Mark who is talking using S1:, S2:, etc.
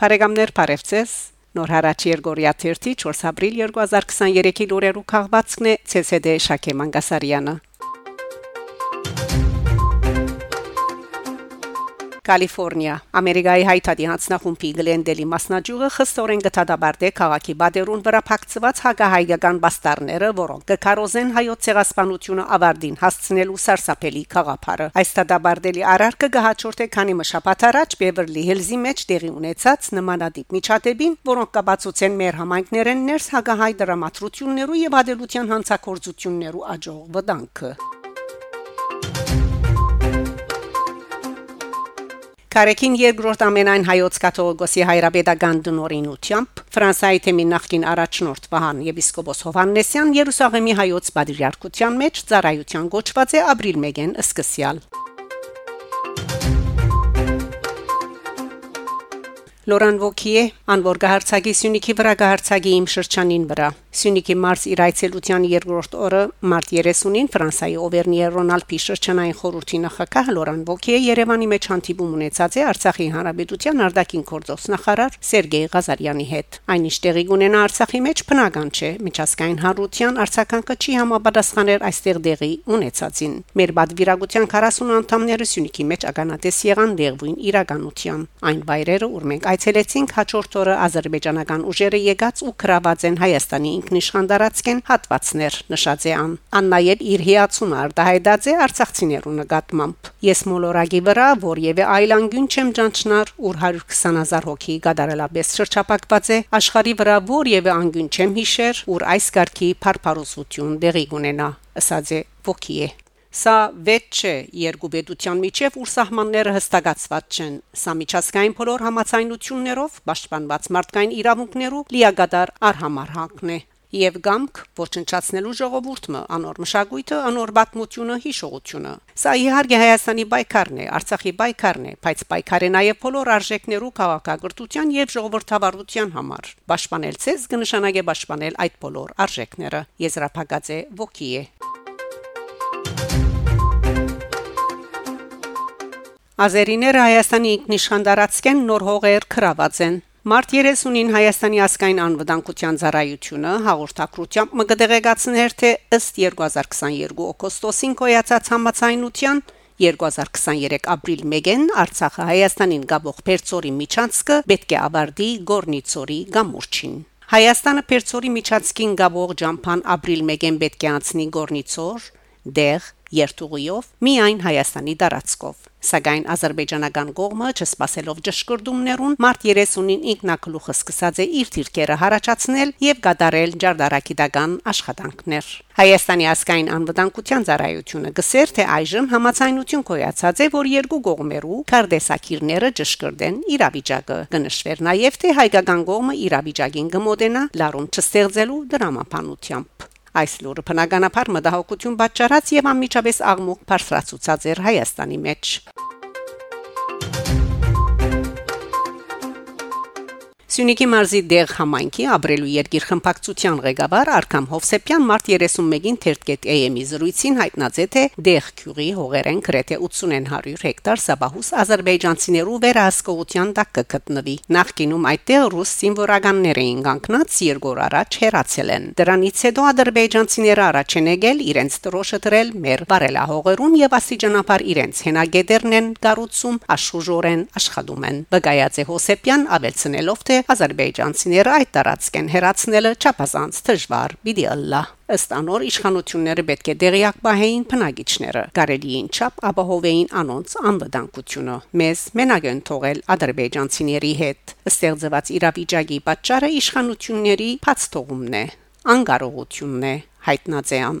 S1: Փարեգամներ Փարեվցես Նոր հարաճ Երգորիա 4 ապրիլ 2023-ի լուրերու քաղվածքն է ՑՍԴ Շակե Մանգասարյանը Կալիֆոռնիա Ամերիկայի հայտարարի հանձնախումբի գլենդելի մասնաճյուղը խստորեն գտադաբարտե քաղաքի բادرուն վրա փակցված հագահայական բաստարները, որոնք կկարոզեն հայոց ցեղասպանությունը ավարտին հասցնելու սարսափելի խաղապարը։ Այս դադաբարտելի արարքը գահաճորդե քանի մշապատ առաջ Բևերլի Հիլզի մեջ տեղի ունեցած նմանատիպ միջադեպին, որոնք կապացուցեն մեր համայնքներեն ներս հագահայ դրամատրություններու եւ ադելության հանցակործություններու աջող վտանգը։ Կարեկին երկրորդ ամենայն հայոց կաթողիկոսի հայրապետական դնորինությամբ Ֆրանսիայի թեմի նախկին առաջնորդ Վահան Եպիսկոպոս Հովաննեսյան Երուսաղեմի հայոց պատրիարքության մեջ ծառայության գոչված է ապրիլ 1-ին սկսյալ Լորան Վոկիե անվոր գահարցագի Սյունիքի վրա գահարցագի իմ շրջանին վրա Սյունիքի մարս իր այցելության երկրորդ օրը մարտ 30-ին Ֆրանսիայի Օվերնիե Ռոնալդի շրջանային խորհրդի նախագահ Լորան Վոկիե Երևանի մեջ հանդիպում ունեցած է Արցախի հանրապետության արտաքին գործոս նախարար Սերգեյ Ղազարյանի հետ այնիշ տեղի ունենա Արցախի մեջ բնական չէ միջազգային հարության արցախանքը չի համապատասխաներ այստեղ դեղի ունեցածին մեր բադվիրագության 40 անդամները Սյունիքի մեջ ականատես եղան դեղվին իրականության այն բայրերը ուր մենք այցելեցինք հաջորդ օրը ազերբայջանական ուժերը եկած ու գրաված են Հայաստանի ինքնիշխան դարածքեն հատվածներ նշած է ան աննայել իր հիացումը արտահայտած է արցախցիներու նկատմամբ ես մոլորագի վրա որևէ այլ անգյուն չեմ ճանչնար ուր 120000 հոգի գդարելապես շրջապակված է աշխարի վրա որևէ անգյուն չեմ հիշեր ուր այս կարգի փարփարոսություն դեղի ունենա ասած է ոգի է Սա վեճ չէ երկու պետության միջև ուր սահմանները հստակացված չեն։ Սա միջազգային բոլոր համացայնություններով պաշտպանված մարդկային իրավունքներով լիագադար արհամարհանքն է եւ գամք ոչնչացնելու ժողովուրդը անոր մշակույթը անոր բացմությունը հիշողությունը սա իհարկե հայաստանի պայքարն է արցախի պայքարն է բայց պայքար է նաեւ բոլոր արժեքներու քաղաքակրթության եւ ժողովրդավարության համար պաշտպանել ցեզ կնշանակե պաշտպանել այդ բոլոր արժեքները եզրափակած է ոգի է Ազերիները Հայաստանի ինքնիշխան դարածքեն նոր հողեր քրաված են Մարտ 30-ին Հայաստանի ասկային անվտանգության ծառայությունը հաղորդակցությամբ մգդեղեցներ թե ըստ 2022 օգոստոսին կոյացած համացայնության 2023 ապրիլ 1-ին Արցախը Հայաստանին գաբող Պերծորի միջանցքը պետք է ավարտի Գորնիցորի գամուրջին Հայաստանը Պերծորի միջանցքին գաբող ջամփան ապրիլ 1-ին պետք է անցնի Գորնիցոր դեղ երթուղիով միայն Հայաստանի տարածքով Սակայն ազերբայջանական կողմը չսպասելով ճշգրտումներուն մարտ 30-ին ինքնակլուխը սկսած է իր թիրքերը հարաճացնել եւ գդարել ջարդարակիդական աշխատանքներ Հայաստանի ասկային անվտանգության ծառայությունը գսեր թե այժմ համացայնություն կոյացած է որ երկու կողմերու կարդեսակիրները ճշգրտեն իրավիճակը կնշվեր նաեւ թե հայկական կողմը իրավիճակին կմոտենա լարում չստեղծելու դրամապանությամբ Այս լուրը բնականաբար մտահոգություն պատճառած եւ անմիջապես աղմուկ բարձրացուցած էր Հայաստանի մեջ։ Սյունիքի մարզի դեղ համայնքի ապրելու երկիր խմբակցության ղեկավար Արքամ Հովսեփյան մարտ 31-ին թերթկետ.am-ի զրույցին հայտնացե թե դեղ քյուրի հողերեն գրեթե 80-ն 100 հեկտար սաբահուս ազերբայջանցիներու վերահսկողության տակ կգտնվի։ Նախկինում այդտեղ ռուս սիմվորականներ էին կանգնած երկոր առաջ հերացել են։ Դրանից հետո ազերբայջանցիները առաջ են եկել իրենց տրոշը դրել մեր բարելահողերուն եւ աստիճանաբար իրենց հենագետերն են գառուցում աշխուժորեն աշխատում են։ Բգայացե Հովսեփյան ավելցնելով թե ազերբայջանցիները այդ տարածքեն հերացնելը չափազանց դժվար պիտի ըլլա ըստ անոր իշխանությունները պետք է դեղյակ պահեին բնակիչները կարելիին չափ ապահովեին անոնց անվտանգությունը մեզ մենակ են թողել ադրբեջանցիների հետ ստեղծված իրավիճակի պատճառը իշխանությունների փած թողումն է անկարողությունն է հայտնածեան